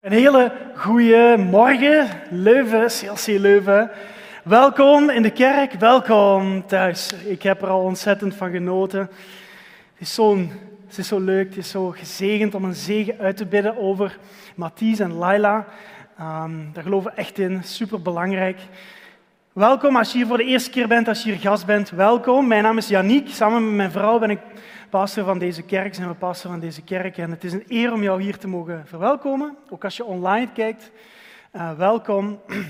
Een hele goede morgen, Leuven, CLC Leuven. Welkom in de kerk, welkom thuis. Ik heb er al ontzettend van genoten. Het is, zo, het is zo leuk, het is zo gezegend om een zegen uit te bidden over Mathies en Laila. Um, daar geloven we echt in, super belangrijk. Welkom als je hier voor de eerste keer bent, als je hier gast bent, welkom. Mijn naam is Yannick, samen met mijn vrouw ben ik pastor van deze kerk, zijn we pastor van deze kerk. En het is een eer om jou hier te mogen verwelkomen. Ook als je online kijkt, uh, welkom.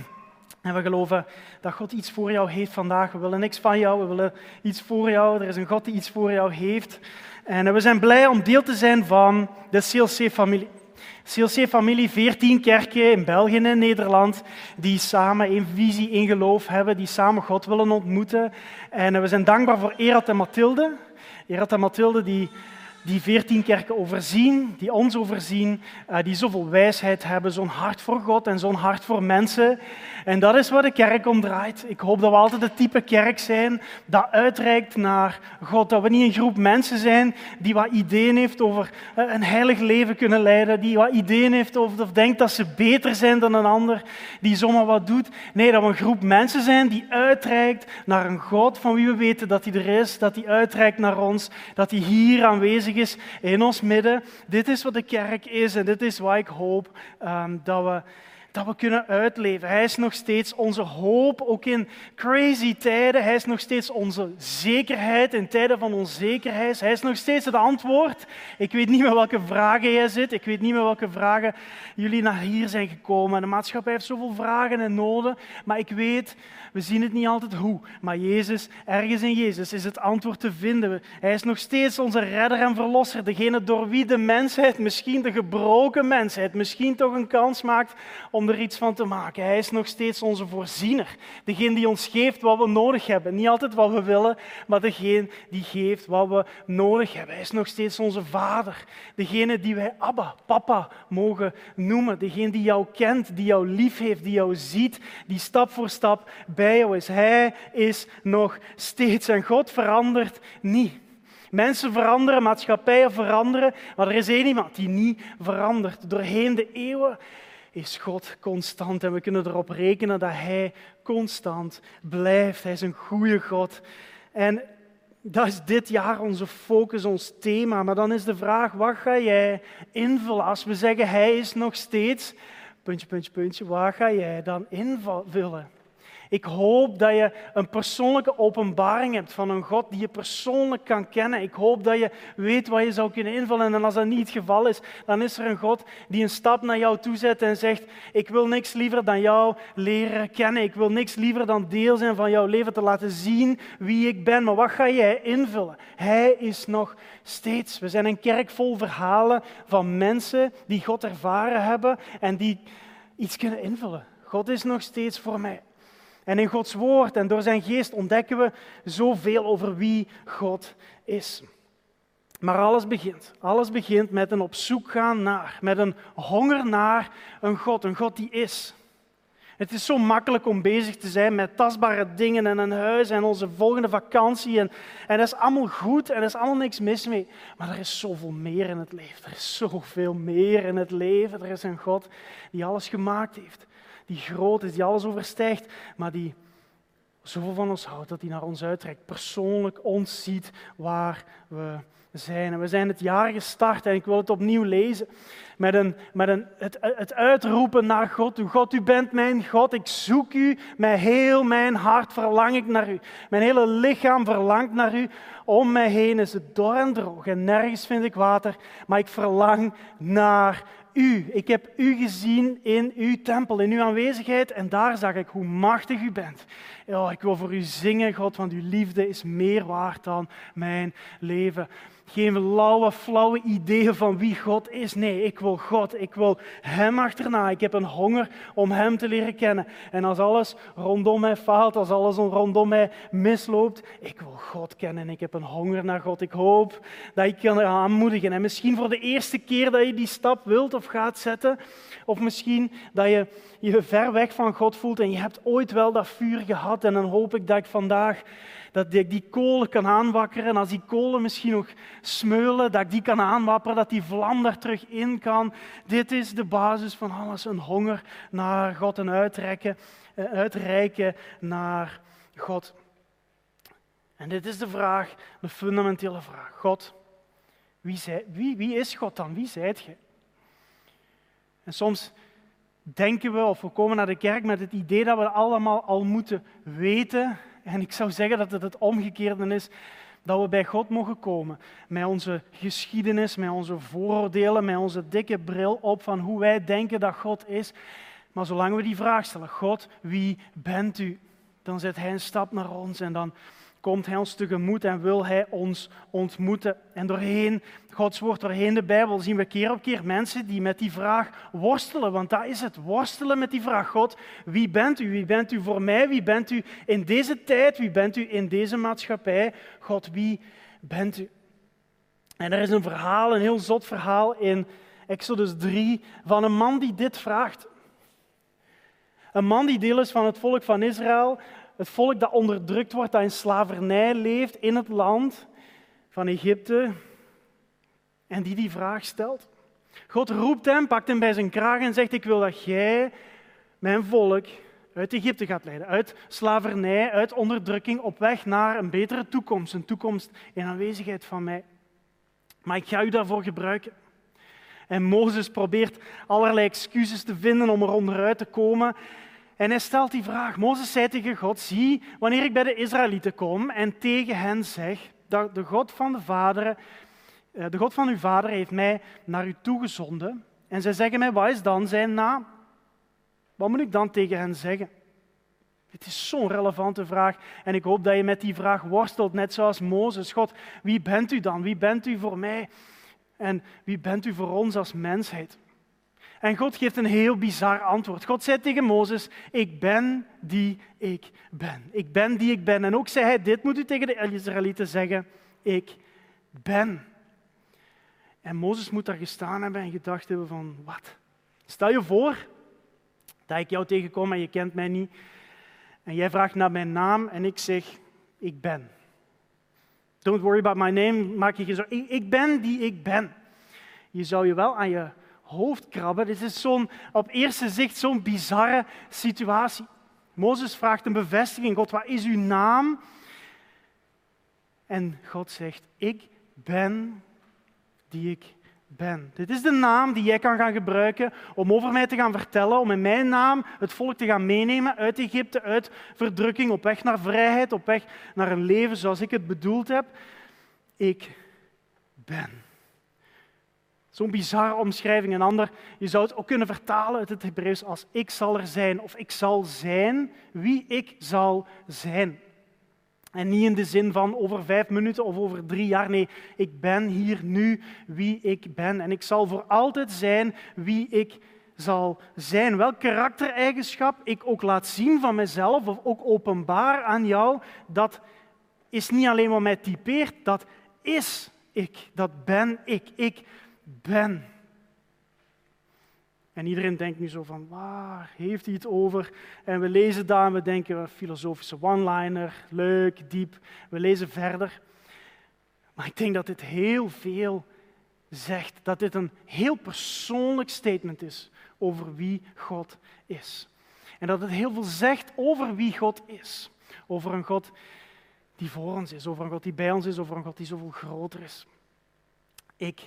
En we geloven dat God iets voor jou heeft vandaag. We willen niks van jou, we willen iets voor jou. Er is een God die iets voor jou heeft. En we zijn blij om deel te zijn van de CLC-familie. CLC-familie, 14 kerken in België en Nederland, die samen één visie, één geloof hebben, die samen God willen ontmoeten. En we zijn dankbaar voor Erat en Mathilde, Gerard en Mathilde die die veertien kerken overzien, die ons overzien, uh, die zoveel wijsheid hebben, zo'n hart voor God en zo'n hart voor mensen. En dat is waar de kerk om draait. Ik hoop dat we altijd het type kerk zijn dat uitreikt naar God. Dat we niet een groep mensen zijn die wat ideeën heeft over uh, een heilig leven kunnen leiden, die wat ideeën heeft over, of denkt dat ze beter zijn dan een ander, die zomaar wat doet. Nee, dat we een groep mensen zijn die uitreikt naar een God van wie we weten dat hij er is, dat hij uitreikt naar ons, dat hij hier aanwezig is in ons midden. Dit is wat de kerk is en dit is waar ik hoop um, dat we dat we kunnen uitleven. Hij is nog steeds onze hoop, ook in crazy tijden. Hij is nog steeds onze zekerheid in tijden van onzekerheid. Hij is nog steeds het antwoord. Ik weet niet meer welke vragen jij zit. Ik weet niet meer welke vragen jullie naar hier zijn gekomen. De maatschappij heeft zoveel vragen en noden. Maar ik weet, we zien het niet altijd hoe. Maar Jezus, ergens in Jezus is het antwoord te vinden. Hij is nog steeds onze redder en verlosser. Degene door wie de mensheid, misschien de gebroken mensheid, misschien toch een kans maakt om er iets van te maken. Hij is nog steeds onze voorziener. Degene die ons geeft wat we nodig hebben. Niet altijd wat we willen, maar degene die geeft wat we nodig hebben. Hij is nog steeds onze vader. Degene die wij Abba, papa mogen noemen. Degene die jou kent, die jou lief heeft, die jou ziet, die stap voor stap bij is. Hij is nog steeds. En God verandert niet. Mensen veranderen, maatschappijen veranderen, maar er is één iemand die niet verandert. Doorheen de eeuwen is God constant en we kunnen erop rekenen dat Hij constant blijft. Hij is een goede God. En dat is dit jaar onze focus, ons thema. Maar dan is de vraag, wat ga jij invullen als we zeggen Hij is nog steeds, puntje, puntje, puntje, waar ga jij dan invullen? Ik hoop dat je een persoonlijke openbaring hebt van een God die je persoonlijk kan kennen. Ik hoop dat je weet wat je zou kunnen invullen. En als dat niet het geval is, dan is er een God die een stap naar jou toe zet en zegt: Ik wil niks liever dan jou leren kennen. Ik wil niks liever dan deel zijn van jouw leven, te laten zien wie ik ben. Maar wat ga jij invullen? Hij is nog steeds. We zijn een kerk vol verhalen van mensen die God ervaren hebben en die iets kunnen invullen. God is nog steeds voor mij. En in Gods woord en door zijn geest ontdekken we zoveel over wie God is. Maar alles begint. Alles begint met een op zoek gaan naar, met een honger naar een God, een God die is. Het is zo makkelijk om bezig te zijn met tastbare dingen en een huis en onze volgende vakantie. En, en dat is allemaal goed en er is allemaal niks mis mee. Maar er is zoveel meer in het leven. Er is zoveel meer in het leven. Er is een God die alles gemaakt heeft die groot is, die alles overstijgt, maar die zoveel van ons houdt dat hij naar ons uittrekt, persoonlijk ons ziet waar we zijn. En we zijn het jaar gestart en ik wil het opnieuw lezen met, een, met een, het, het uitroepen naar God. God, u bent mijn God, ik zoek u, met heel mijn hart verlang ik naar u. Mijn hele lichaam verlangt naar u. Om mij heen is het dor en droog en nergens vind ik water, maar ik verlang naar u. Ik heb u gezien in uw tempel, in uw aanwezigheid en daar zag ik hoe machtig u bent. Oh, ik wil voor u zingen, God, want uw liefde is meer waard dan mijn leven geen lauwe, flauwe ideeën van wie God is. Nee, ik wil God. Ik wil Hem achterna. Ik heb een honger om Hem te leren kennen. En als alles rondom mij faalt, als alles rondom mij misloopt, ik wil God kennen. En ik heb een honger naar God. Ik hoop dat ik kan aanmoedigen. En misschien voor de eerste keer dat je die stap wilt of gaat zetten. Of misschien dat je je ver weg van God voelt en je hebt ooit wel dat vuur gehad. En dan hoop ik dat ik vandaag dat ik die kolen kan aanwakkeren. En als die kolen misschien nog smeulen, dat ik die kan aanwapperen, dat die vlam daar terug in kan. Dit is de basis van alles. Een honger naar God en uitreiken, eh, uitreiken naar God. En dit is de vraag, de fundamentele vraag. God, wie, wie, wie is God dan? Wie zijt je? En soms denken we of we komen naar de kerk met het idee dat we allemaal al moeten weten. En ik zou zeggen dat het het omgekeerde is. Dat we bij God mogen komen met onze geschiedenis, met onze vooroordelen, met onze dikke bril op van hoe wij denken dat God is. Maar zolang we die vraag stellen, God, wie bent u? Dan zet Hij een stap naar ons en dan komt Hij ons tegemoet en wil Hij ons ontmoeten. En doorheen Gods woord, doorheen de Bijbel, zien we keer op keer mensen die met die vraag worstelen. Want dat is het, worstelen met die vraag. God, wie bent u? Wie bent u voor mij? Wie bent u in deze tijd? Wie bent u in deze maatschappij? God, wie bent u? En er is een verhaal, een heel zot verhaal in Exodus 3 van een man die dit vraagt. Een man die deel is van het volk van Israël, het volk dat onderdrukt wordt, dat in slavernij leeft in het land van Egypte, en die die vraag stelt. God roept hem, pakt hem bij zijn kraag en zegt, ik wil dat jij mijn volk uit Egypte gaat leiden, uit slavernij, uit onderdrukking, op weg naar een betere toekomst, een toekomst in aanwezigheid van mij. Maar ik ga u daarvoor gebruiken. En Mozes probeert allerlei excuses te vinden om er onderuit te komen. En hij stelt die vraag. Mozes zei tegen God, zie, wanneer ik bij de Israëlieten kom en tegen hen zeg dat de God van de vaderen, eh, de God van uw vader heeft mij naar u toegezonden. En zij zeggen mij, wat is dan zijn naam? Wat moet ik dan tegen hen zeggen? Het is zo'n relevante vraag en ik hoop dat je met die vraag worstelt, net zoals Mozes. God, wie bent u dan? Wie bent u voor mij? En wie bent u voor ons als mensheid? En God geeft een heel bizar antwoord. God zei tegen Mozes, ik ben die ik ben. Ik ben die ik ben. En ook zei hij, dit moet u tegen de Israëlieten zeggen, ik ben. En Mozes moet daar gestaan hebben en gedacht hebben van, wat? Stel je voor dat ik jou tegenkom en je kent mij niet. En jij vraagt naar mijn naam en ik zeg, ik ben. Don't worry about my name, maak je geen zorgen. Ik ben die ik ben. Je zou je wel aan je hoofd krabben. Dit is zo'n, op eerste zicht zo'n bizarre situatie. Mozes vraagt een bevestiging. God, wat is uw naam? En God zegt, ik ben die ik ben. Dit is de naam die jij kan gaan gebruiken om over mij te gaan vertellen, om in mijn naam het volk te gaan meenemen uit Egypte, uit verdrukking, op weg naar vrijheid, op weg naar een leven zoals ik het bedoeld heb. Ik ben. Zo'n bizarre omschrijving. Een ander, je zou het ook kunnen vertalen uit het Hebreeuws als ik zal er zijn of ik zal zijn wie ik zal zijn. En niet in de zin van over vijf minuten of over drie jaar. Nee, ik ben hier nu wie ik ben. En ik zal voor altijd zijn wie ik zal zijn. Welk karaktereigenschap ik ook laat zien van mezelf of ook openbaar aan jou, dat is niet alleen wat mij typeert, dat is ik. Dat ben ik. Ik ben. En iedereen denkt nu zo van, waar heeft hij het over? En we lezen daar en we denken, filosofische one-liner, leuk, diep. We lezen verder. Maar ik denk dat dit heel veel zegt. Dat dit een heel persoonlijk statement is over wie God is. En dat het heel veel zegt over wie God is. Over een God die voor ons is, over een God die bij ons is, over een God die zoveel groter is. Ik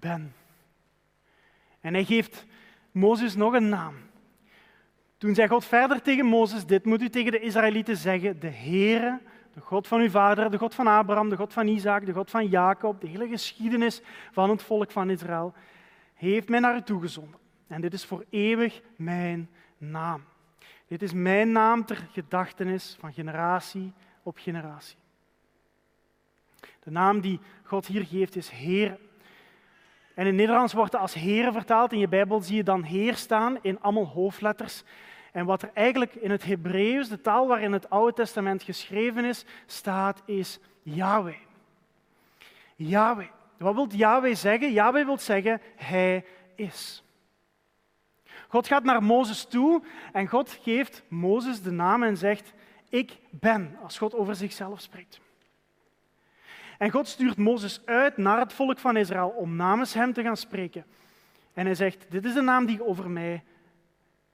ben. En hij geeft Mozes nog een naam. Toen zei God verder tegen Mozes, dit moet u tegen de Israëlieten zeggen, de Heere, de God van uw vader, de God van Abraham, de God van Isaac, de God van Jacob, de hele geschiedenis van het volk van Israël, heeft mij naar u toegezonden. En dit is voor eeuwig mijn naam. Dit is mijn naam ter gedachtenis van generatie op generatie. De naam die God hier geeft is Heer. En in Nederlands wordt het als Heer vertaald. In je Bijbel zie je dan Heer staan in allemaal hoofdletters. En wat er eigenlijk in het Hebreeuws, de taal waarin het Oude Testament geschreven is, staat, is Yahweh. Yahweh. Wat wil Yahweh zeggen? Yahweh wil zeggen, Hij is. God gaat naar Mozes toe en God geeft Mozes de naam en zegt, ik ben, als God over zichzelf spreekt. En God stuurt Mozes uit naar het volk van Israël om namens hem te gaan spreken. En hij zegt, dit is de naam die je over mij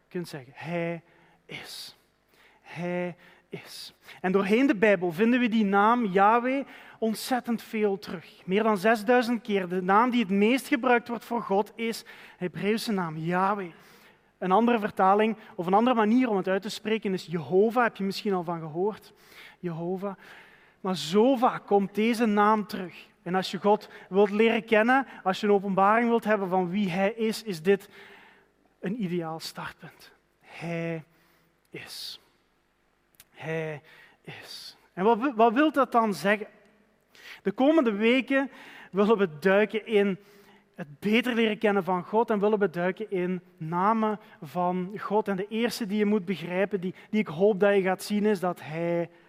kunt zeggen. Hij is. Hij is. En doorheen de Bijbel vinden we die naam Yahweh ontzettend veel terug. Meer dan 6000 keer. De naam die het meest gebruikt wordt voor God is de Hebreeuwse naam Yahweh. Een andere vertaling of een andere manier om het uit te spreken is Jehovah. Heb je misschien al van gehoord? Jehovah. Maar zo vaak komt deze naam terug. En als je God wilt leren kennen, als je een openbaring wilt hebben van wie Hij is, is dit een ideaal startpunt. Hij is. Hij is. En wat, wat wil dat dan zeggen? De komende weken willen we duiken in het beter leren kennen van God en willen we duiken in namen van God. En de eerste die je moet begrijpen, die, die ik hoop dat je gaat zien, is dat Hij is.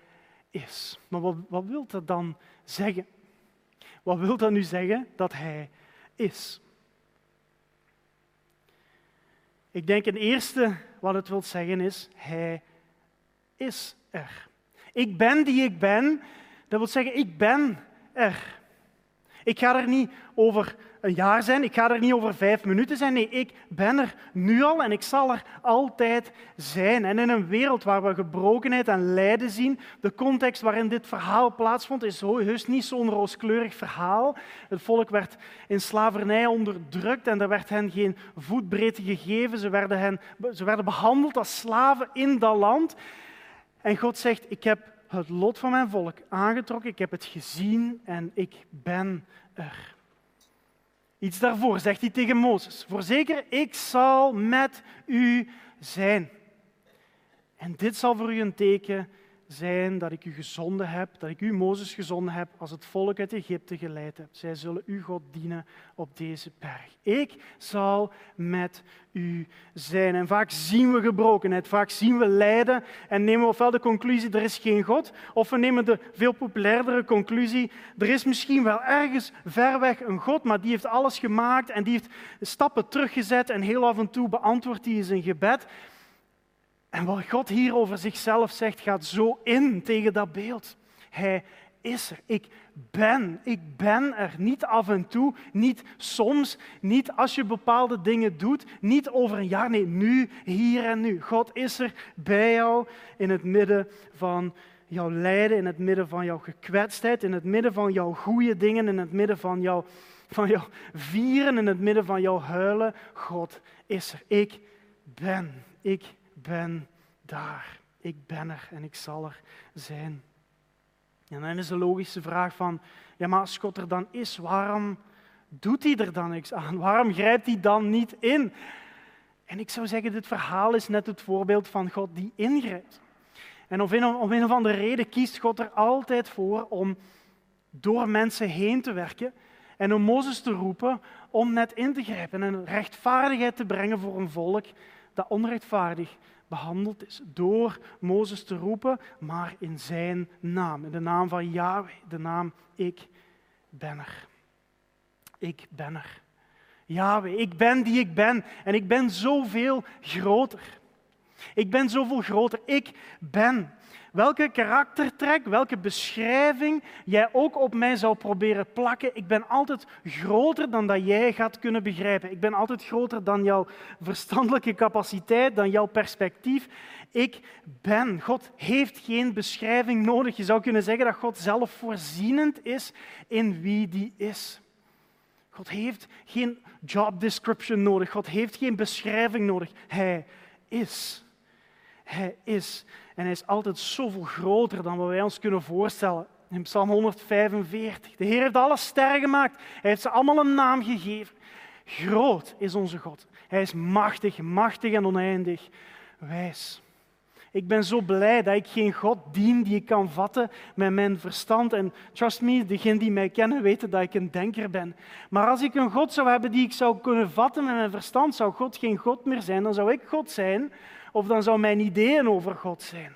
Maar wat, wat wil dat dan zeggen? Wat wil dat nu zeggen? Dat Hij is. Ik denk het eerste wat het wil zeggen is, Hij is er. Ik ben die ik ben, dat wil zeggen, ik ben er. Ik ga er niet over een jaar zijn, ik ga er niet over vijf minuten zijn. Nee, ik ben er nu al en ik zal er altijd zijn. En in een wereld waar we gebrokenheid en lijden zien, de context waarin dit verhaal plaatsvond, is heus niet zo'n rooskleurig verhaal. Het volk werd in slavernij onderdrukt en er werd hen geen voetbreedte gegeven. Ze werden, hen, ze werden behandeld als slaven in dat land. En God zegt, ik heb het lot van mijn volk aangetrokken, ik heb het gezien en ik ben er. Iets daarvoor zegt hij tegen Mozes. Voorzeker, ik zal met u zijn. En dit zal voor u een teken zijn dat ik u gezonden heb, dat ik u, Mozes, gezonden heb als het volk uit Egypte geleid heb. Zij zullen u God dienen op deze berg. Ik zal met u zijn. En vaak zien we gebrokenheid, vaak zien we lijden en nemen we ofwel de conclusie er is geen God, of we nemen de veel populairdere conclusie er is misschien wel ergens ver weg een God, maar die heeft alles gemaakt en die heeft stappen teruggezet en heel af en toe beantwoordt hij zijn gebed. En wat God hier over zichzelf zegt, gaat zo in tegen dat beeld. Hij is er. Ik ben. Ik ben er. Niet af en toe, niet soms, niet als je bepaalde dingen doet, niet over een jaar. Nee, nu, hier en nu. God is er bij jou in het midden van jouw lijden, in het midden van jouw gekwetstheid, in het midden van jouw goede dingen, in het midden van jouw, van jouw vieren, in het midden van jouw huilen. God is er. Ik ben. Ik ben daar. Ik ben er en ik zal er zijn. En dan is de logische vraag van, ja maar als God er dan is, waarom doet hij er dan niks aan? Waarom grijpt hij dan niet in? En ik zou zeggen, dit verhaal is net het voorbeeld van God die ingrijpt. En om een, om een of andere reden kiest God er altijd voor om door mensen heen te werken en om Mozes te roepen om net in te grijpen en rechtvaardigheid te brengen voor een volk dat onrechtvaardig behandeld is. Door Mozes te roepen, maar in zijn naam. In de naam van Yahweh, de naam Ik ben er. Ik ben er. Yahweh, ik ben die ik ben. En ik ben zoveel groter. Ik ben zoveel groter. Ik ben welke karaktertrek, welke beschrijving jij ook op mij zou proberen plakken. Ik ben altijd groter dan dat jij gaat kunnen begrijpen. Ik ben altijd groter dan jouw verstandelijke capaciteit, dan jouw perspectief. Ik ben. God heeft geen beschrijving nodig. Je zou kunnen zeggen dat God zelf voorzienend is in wie die is. God heeft geen job description nodig. God heeft geen beschrijving nodig. Hij is. Hij is. En hij is altijd zoveel groter dan wat wij ons kunnen voorstellen. In Psalm 145. De Heer heeft alle sterren gemaakt. Hij heeft ze allemaal een naam gegeven. Groot is onze God. Hij is machtig, machtig en oneindig wijs. Ik ben zo blij dat ik geen God dien die ik kan vatten met mijn verstand. En trust me, degenen die mij kennen weten dat ik een denker ben. Maar als ik een God zou hebben die ik zou kunnen vatten met mijn verstand, zou God geen God meer zijn. Dan zou ik God zijn of dan zou mijn ideeën over God zijn.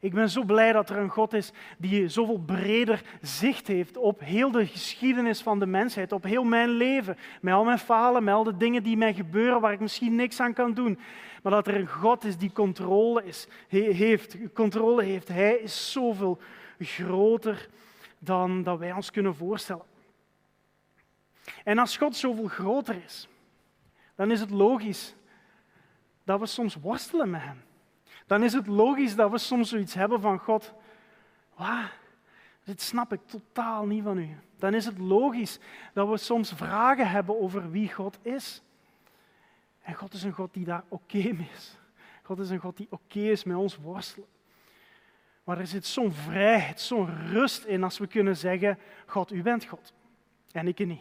Ik ben zo blij dat er een God is die zoveel breder zicht heeft op heel de geschiedenis van de mensheid, op heel mijn leven, met al mijn falen, met al de dingen die mij gebeuren waar ik misschien niks aan kan doen. Maar dat er een God is die controle is, heeft, controle heeft. Hij is zoveel groter dan dat wij ons kunnen voorstellen. En als God zoveel groter is, dan is het logisch dat we soms worstelen met Hem. Dan is het logisch dat we soms zoiets hebben van God. Wow, dit snap ik totaal niet van u. Dan is het logisch dat we soms vragen hebben over wie God is. En God is een God die daar oké mee is. God is een God die oké is met ons worstelen. Maar er zit zo'n vrijheid, zo'n rust in als we kunnen zeggen: God, u bent God en ik niet.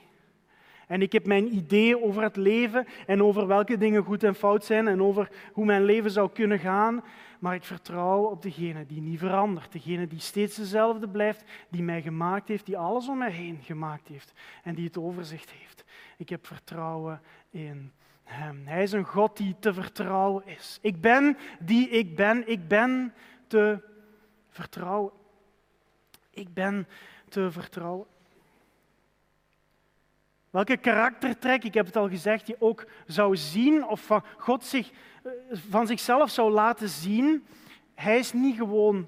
En ik heb mijn ideeën over het leven en over welke dingen goed en fout zijn en over hoe mijn leven zou kunnen gaan. Maar ik vertrouw op degene die niet verandert, degene die steeds dezelfde blijft, die mij gemaakt heeft, die alles om mij heen gemaakt heeft en die het overzicht heeft. Ik heb vertrouwen in Hem. Hij is een God die te vertrouwen is. Ik ben die ik ben. Ik ben te vertrouwen. Ik ben te vertrouwen. Welke karaktertrek, ik heb het al gezegd, je ook zou zien of God zich, eh, van zichzelf zou laten zien. Hij is niet gewoon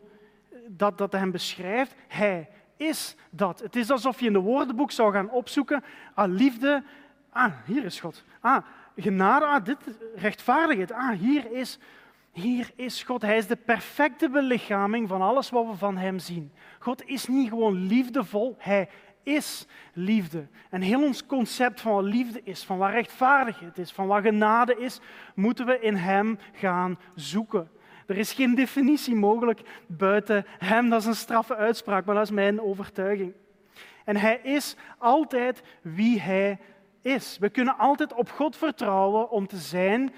dat dat hem beschrijft, hij is dat. Het is alsof je in de woordenboek zou gaan opzoeken, ah, liefde, ah, hier is God. Ah, genade, ah, dit, rechtvaardigheid, ah, hier is, hier is God. Hij is de perfecte belichaming van alles wat we van hem zien. God is niet gewoon liefdevol, hij is liefde. En heel ons concept van wat liefde is, van wat rechtvaardigheid is, van wat genade is, moeten we in Hem gaan zoeken. Er is geen definitie mogelijk buiten Hem. Dat is een straffe uitspraak, maar dat is mijn overtuiging. En Hij is altijd wie Hij is. We kunnen altijd op God vertrouwen om te zijn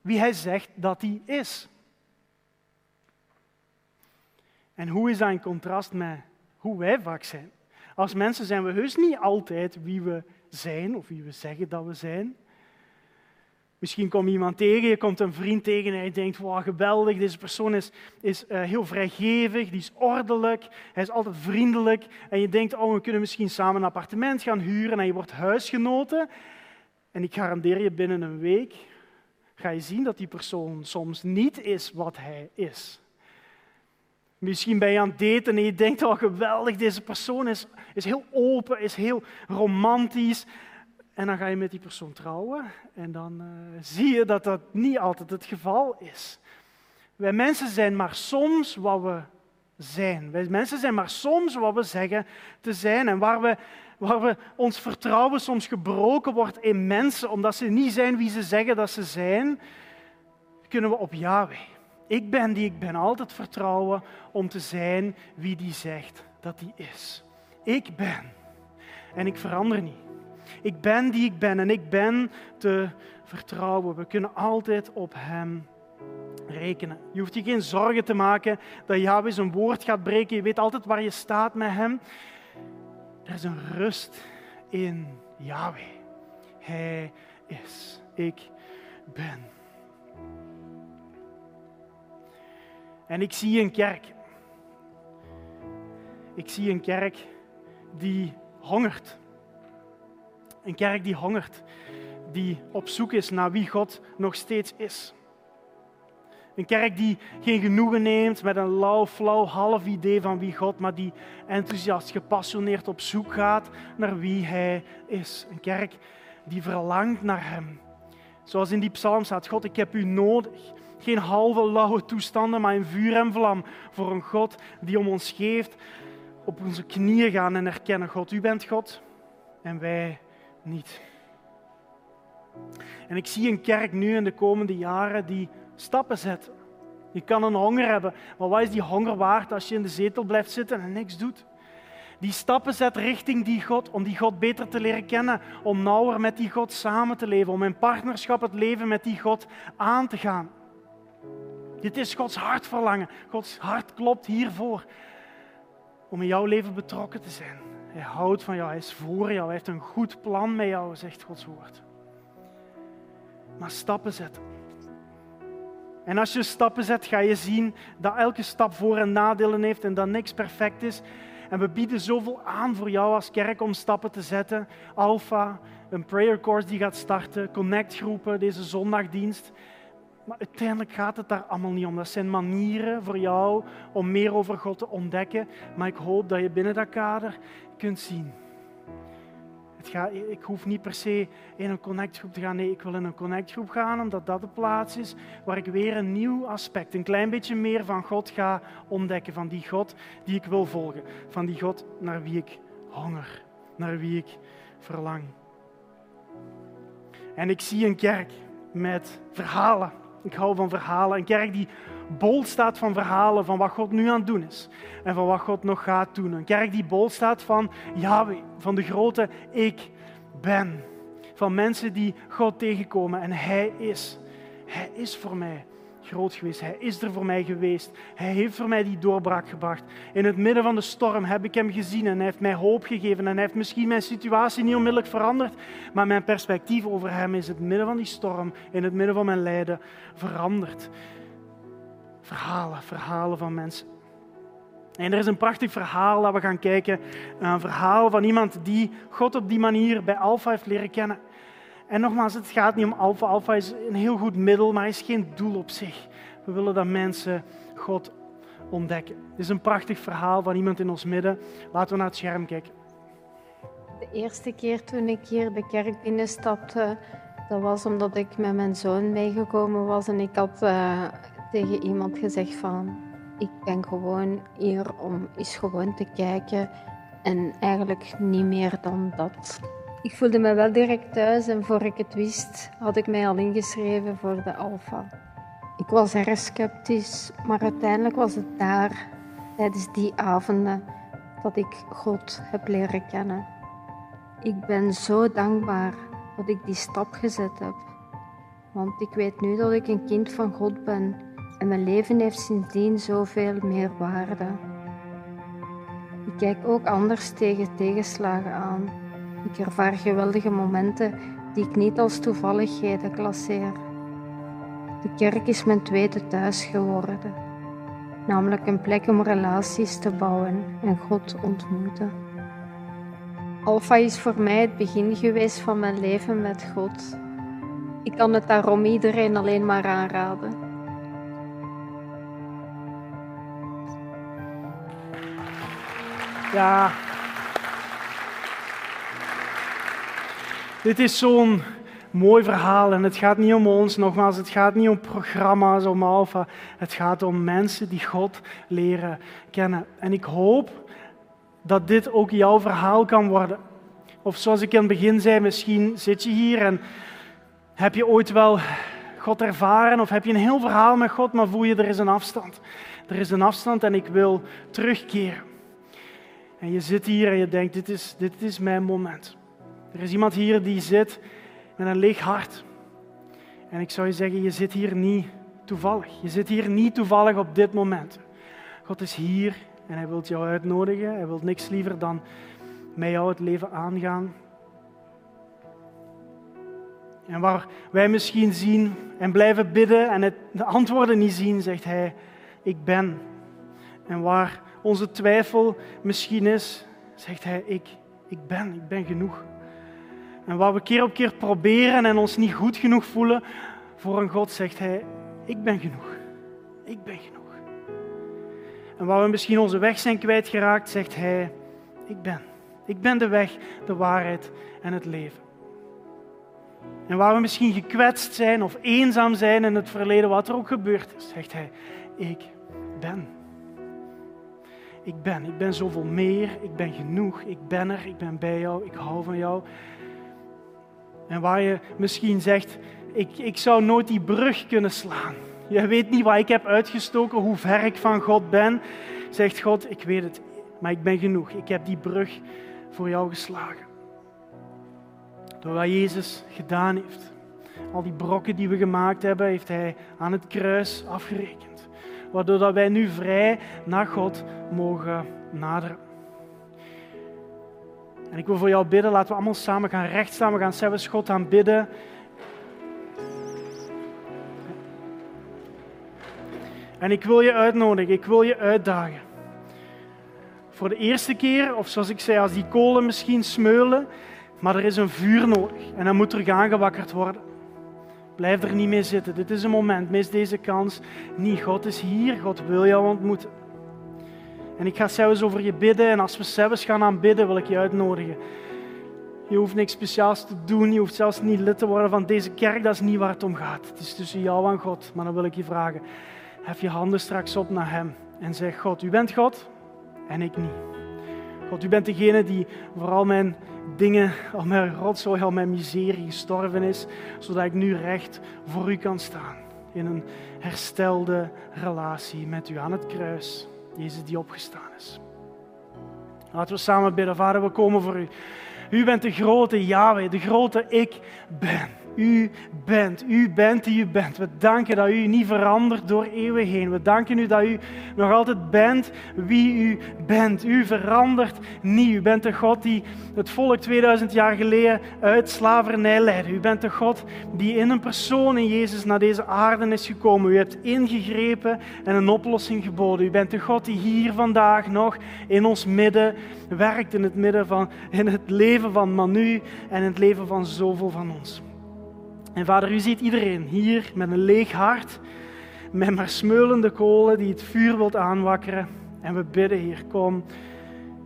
wie Hij zegt dat Hij is. En hoe is dat in contrast met hoe wij vaak zijn? Als mensen zijn we heus niet altijd wie we zijn of wie we zeggen dat we zijn. Misschien kom je iemand tegen, je komt een vriend tegen en je denkt, wow, geweldig, deze persoon is, is uh, heel vrijgevig, die is ordelijk, hij is altijd vriendelijk. En je denkt, oh, we kunnen misschien samen een appartement gaan huren en je wordt huisgenoten. En ik garandeer je, binnen een week ga je zien dat die persoon soms niet is wat hij is. Misschien ben je aan het daten en je denkt, oh geweldig, deze persoon is, is heel open, is heel romantisch. En dan ga je met die persoon trouwen en dan uh, zie je dat dat niet altijd het geval is. Wij mensen zijn maar soms wat we zijn. Wij mensen zijn maar soms wat we zeggen te zijn. En waar, we, waar we ons vertrouwen soms gebroken wordt in mensen omdat ze niet zijn wie ze zeggen dat ze zijn, kunnen we op Yahweh ik ben die ik ben, altijd vertrouwen om te zijn wie die zegt dat die is. Ik ben. En ik verander niet. Ik ben die ik ben en ik ben te vertrouwen. We kunnen altijd op Hem rekenen. Je hoeft je geen zorgen te maken dat Yahweh zijn woord gaat breken. Je weet altijd waar je staat met Hem. Er is een rust in Yahweh. Hij is. Ik ben. En ik zie een kerk. Ik zie een kerk die hongert. Een kerk die hongert, die op zoek is naar wie God nog steeds is. Een kerk die geen genoegen neemt met een lauw, flauw, half idee van wie God, maar die enthousiast, gepassioneerd op zoek gaat naar wie Hij is. Een kerk die verlangt naar Hem. Zoals in die psalm staat, God, ik heb U nodig. Geen halve lauwe toestanden, maar in vuur en vlam voor een God die om ons geeft. Op onze knieën gaan en erkennen, God, u bent God en wij niet. En ik zie een kerk nu in de komende jaren die stappen zet. Je kan een honger hebben, maar wat is die honger waard als je in de zetel blijft zitten en niks doet? Die stappen zet richting die God, om die God beter te leren kennen, om nauwer met die God samen te leven, om in partnerschap het leven met die God aan te gaan. Dit is Gods hartverlangen. Gods hart klopt hiervoor. Om in jouw leven betrokken te zijn. Hij houdt van jou, hij is voor jou, hij heeft een goed plan met jou, zegt Gods woord. Maar stappen zetten. En als je stappen zet, ga je zien dat elke stap voor- en nadelen heeft en dat niks perfect is. En we bieden zoveel aan voor jou als kerk om stappen te zetten. Alpha, een prayer course die gaat starten, connect groepen, deze zondagdienst. Maar uiteindelijk gaat het daar allemaal niet om. Dat zijn manieren voor jou om meer over God te ontdekken. Maar ik hoop dat je binnen dat kader kunt zien. Het gaat, ik hoef niet per se in een connectgroep te gaan. Nee, ik wil in een connectgroep gaan omdat dat de plaats is waar ik weer een nieuw aspect, een klein beetje meer van God ga ontdekken. Van die God die ik wil volgen. Van die God naar wie ik honger, naar wie ik verlang. En ik zie een kerk met verhalen. Ik hou van verhalen. Een kerk die bol staat van verhalen van wat God nu aan het doen is. En van wat God nog gaat doen. Een kerk die bol staat van Yahweh, van de grote ik ben. Van mensen die God tegenkomen en Hij is. Hij is voor mij groot geweest. Hij is er voor mij geweest. Hij heeft voor mij die doorbraak gebracht. In het midden van de storm heb ik hem gezien en hij heeft mij hoop gegeven. En hij heeft misschien mijn situatie niet onmiddellijk veranderd, maar mijn perspectief over hem is in het midden van die storm, in het midden van mijn lijden, veranderd. Verhalen, verhalen van mensen. En er is een prachtig verhaal dat we gaan kijken. Een verhaal van iemand die God op die manier bij Alpha heeft leren kennen. En nogmaals, het gaat niet om alfa. Alfa is een heel goed middel, maar is geen doel op zich. We willen dat mensen God ontdekken. Dit is een prachtig verhaal van iemand in ons midden. Laten we naar het scherm kijken. De eerste keer toen ik hier de kerk binnenstapte, dat was omdat ik met mijn zoon meegekomen was en ik had uh, tegen iemand gezegd van ik ben gewoon hier om eens gewoon te kijken en eigenlijk niet meer dan dat. Ik voelde me wel direct thuis en voor ik het wist, had ik mij al ingeschreven voor de Alpha. Ik was erg sceptisch, maar uiteindelijk was het daar, tijdens die avonden, dat ik God heb leren kennen. Ik ben zo dankbaar dat ik die stap gezet heb. Want ik weet nu dat ik een kind van God ben en mijn leven heeft sindsdien zoveel meer waarde. Ik kijk ook anders tegen tegenslagen aan. Ik ervaar geweldige momenten die ik niet als toevalligheden klasseer. De kerk is mijn tweede thuis geworden, namelijk een plek om relaties te bouwen en God ontmoeten. Alpha is voor mij het begin geweest van mijn leven met God. Ik kan het daarom iedereen alleen maar aanraden. Ja, Dit is zo'n mooi verhaal en het gaat niet om ons, nogmaals, het gaat niet om programma's, om alfa. Het gaat om mensen die God leren kennen. En ik hoop dat dit ook jouw verhaal kan worden. Of zoals ik in het begin zei, misschien zit je hier en heb je ooit wel God ervaren of heb je een heel verhaal met God, maar voel je er is een afstand. Er is een afstand en ik wil terugkeren. En je zit hier en je denkt, dit is, dit is mijn moment. Er is iemand hier die zit met een leeg hart. En ik zou je zeggen, je zit hier niet toevallig. Je zit hier niet toevallig op dit moment. God is hier en hij wil jou uitnodigen. Hij wil niks liever dan met jou het leven aangaan. En waar wij misschien zien en blijven bidden en het, de antwoorden niet zien, zegt hij, ik ben. En waar onze twijfel misschien is, zegt hij, ik, ik ben, ik ben genoeg. En waar we keer op keer proberen en ons niet goed genoeg voelen, voor een God zegt Hij, ik ben genoeg. Ik ben genoeg. En waar we misschien onze weg zijn kwijtgeraakt, zegt Hij, ik ben. Ik ben de weg, de waarheid en het leven. En waar we misschien gekwetst zijn of eenzaam zijn in het verleden, wat er ook gebeurd is, zegt Hij, ik ben. Ik ben, ik ben zoveel meer, ik ben genoeg, ik ben er, ik ben bij jou, ik hou van jou. En waar je misschien zegt, ik, ik zou nooit die brug kunnen slaan. Je weet niet wat ik heb uitgestoken, hoe ver ik van God ben. Zegt God, ik weet het, maar ik ben genoeg. Ik heb die brug voor jou geslagen. Door wat Jezus gedaan heeft. Al die brokken die we gemaakt hebben, heeft Hij aan het kruis afgerekend. Waardoor dat wij nu vrij naar God mogen naderen. En ik wil voor jou bidden. Laten we allemaal samen gaan rechtstaan. We gaan zelfs God aanbidden. En ik wil je uitnodigen, ik wil je uitdagen. Voor de eerste keer, of zoals ik zei, als die kolen misschien smeulen, maar er is een vuur nodig en dan moet er aangewakkerd worden. Blijf er niet mee zitten. Dit is een moment. Mis deze kans niet. God is hier. God wil jou ontmoeten. En ik ga zelfs over je bidden. En als we zelfs gaan aanbidden, wil ik je uitnodigen. Je hoeft niks speciaals te doen. Je hoeft zelfs niet lid te worden van deze kerk. Dat is niet waar het om gaat. Het is tussen jou en God. Maar dan wil ik je vragen. Hef je handen straks op naar Hem. En zeg, God, u bent God en ik niet. God, u bent degene die vooral mijn dingen, al mijn rotzooi, al mijn miserie gestorven is, zodat ik nu recht voor u kan staan. In een herstelde relatie met u aan het kruis. Jezus die opgestaan is. Laten we samen bidden. Vader, we komen voor u. U bent de grote Yahweh, de grote ik ben. U bent, u bent die u bent. We danken dat u niet verandert door eeuwen heen. We danken u dat u nog altijd bent wie u bent. U verandert niet. U bent de God die het volk 2000 jaar geleden uit slavernij leidde. U bent de God die in een persoon in Jezus naar deze aarde is gekomen. U hebt ingegrepen en een oplossing geboden. U bent de God die hier vandaag nog in ons midden werkt, in het midden van in het leven van Manu en in het leven van zoveel van ons. En vader, u ziet iedereen hier met een leeg hart, met maar smeulende kolen die het vuur wilt aanwakkeren. En we bidden, Heer, kom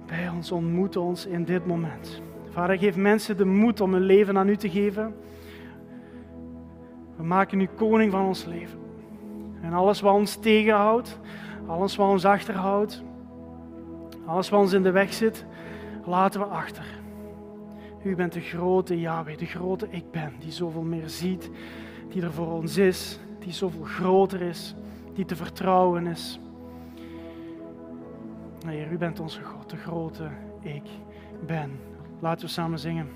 bij ons, ontmoet ons in dit moment. Vader, geef mensen de moed om hun leven aan u te geven. We maken u koning van ons leven. En alles wat ons tegenhoudt, alles wat ons achterhoudt, alles wat ons in de weg zit, laten we achter. U bent de grote Yahweh, de grote Ik Ben, die zoveel meer ziet, die er voor ons is, die zoveel groter is, die te vertrouwen is. Heer, u bent onze God, de grote Ik Ben. Laten we samen zingen.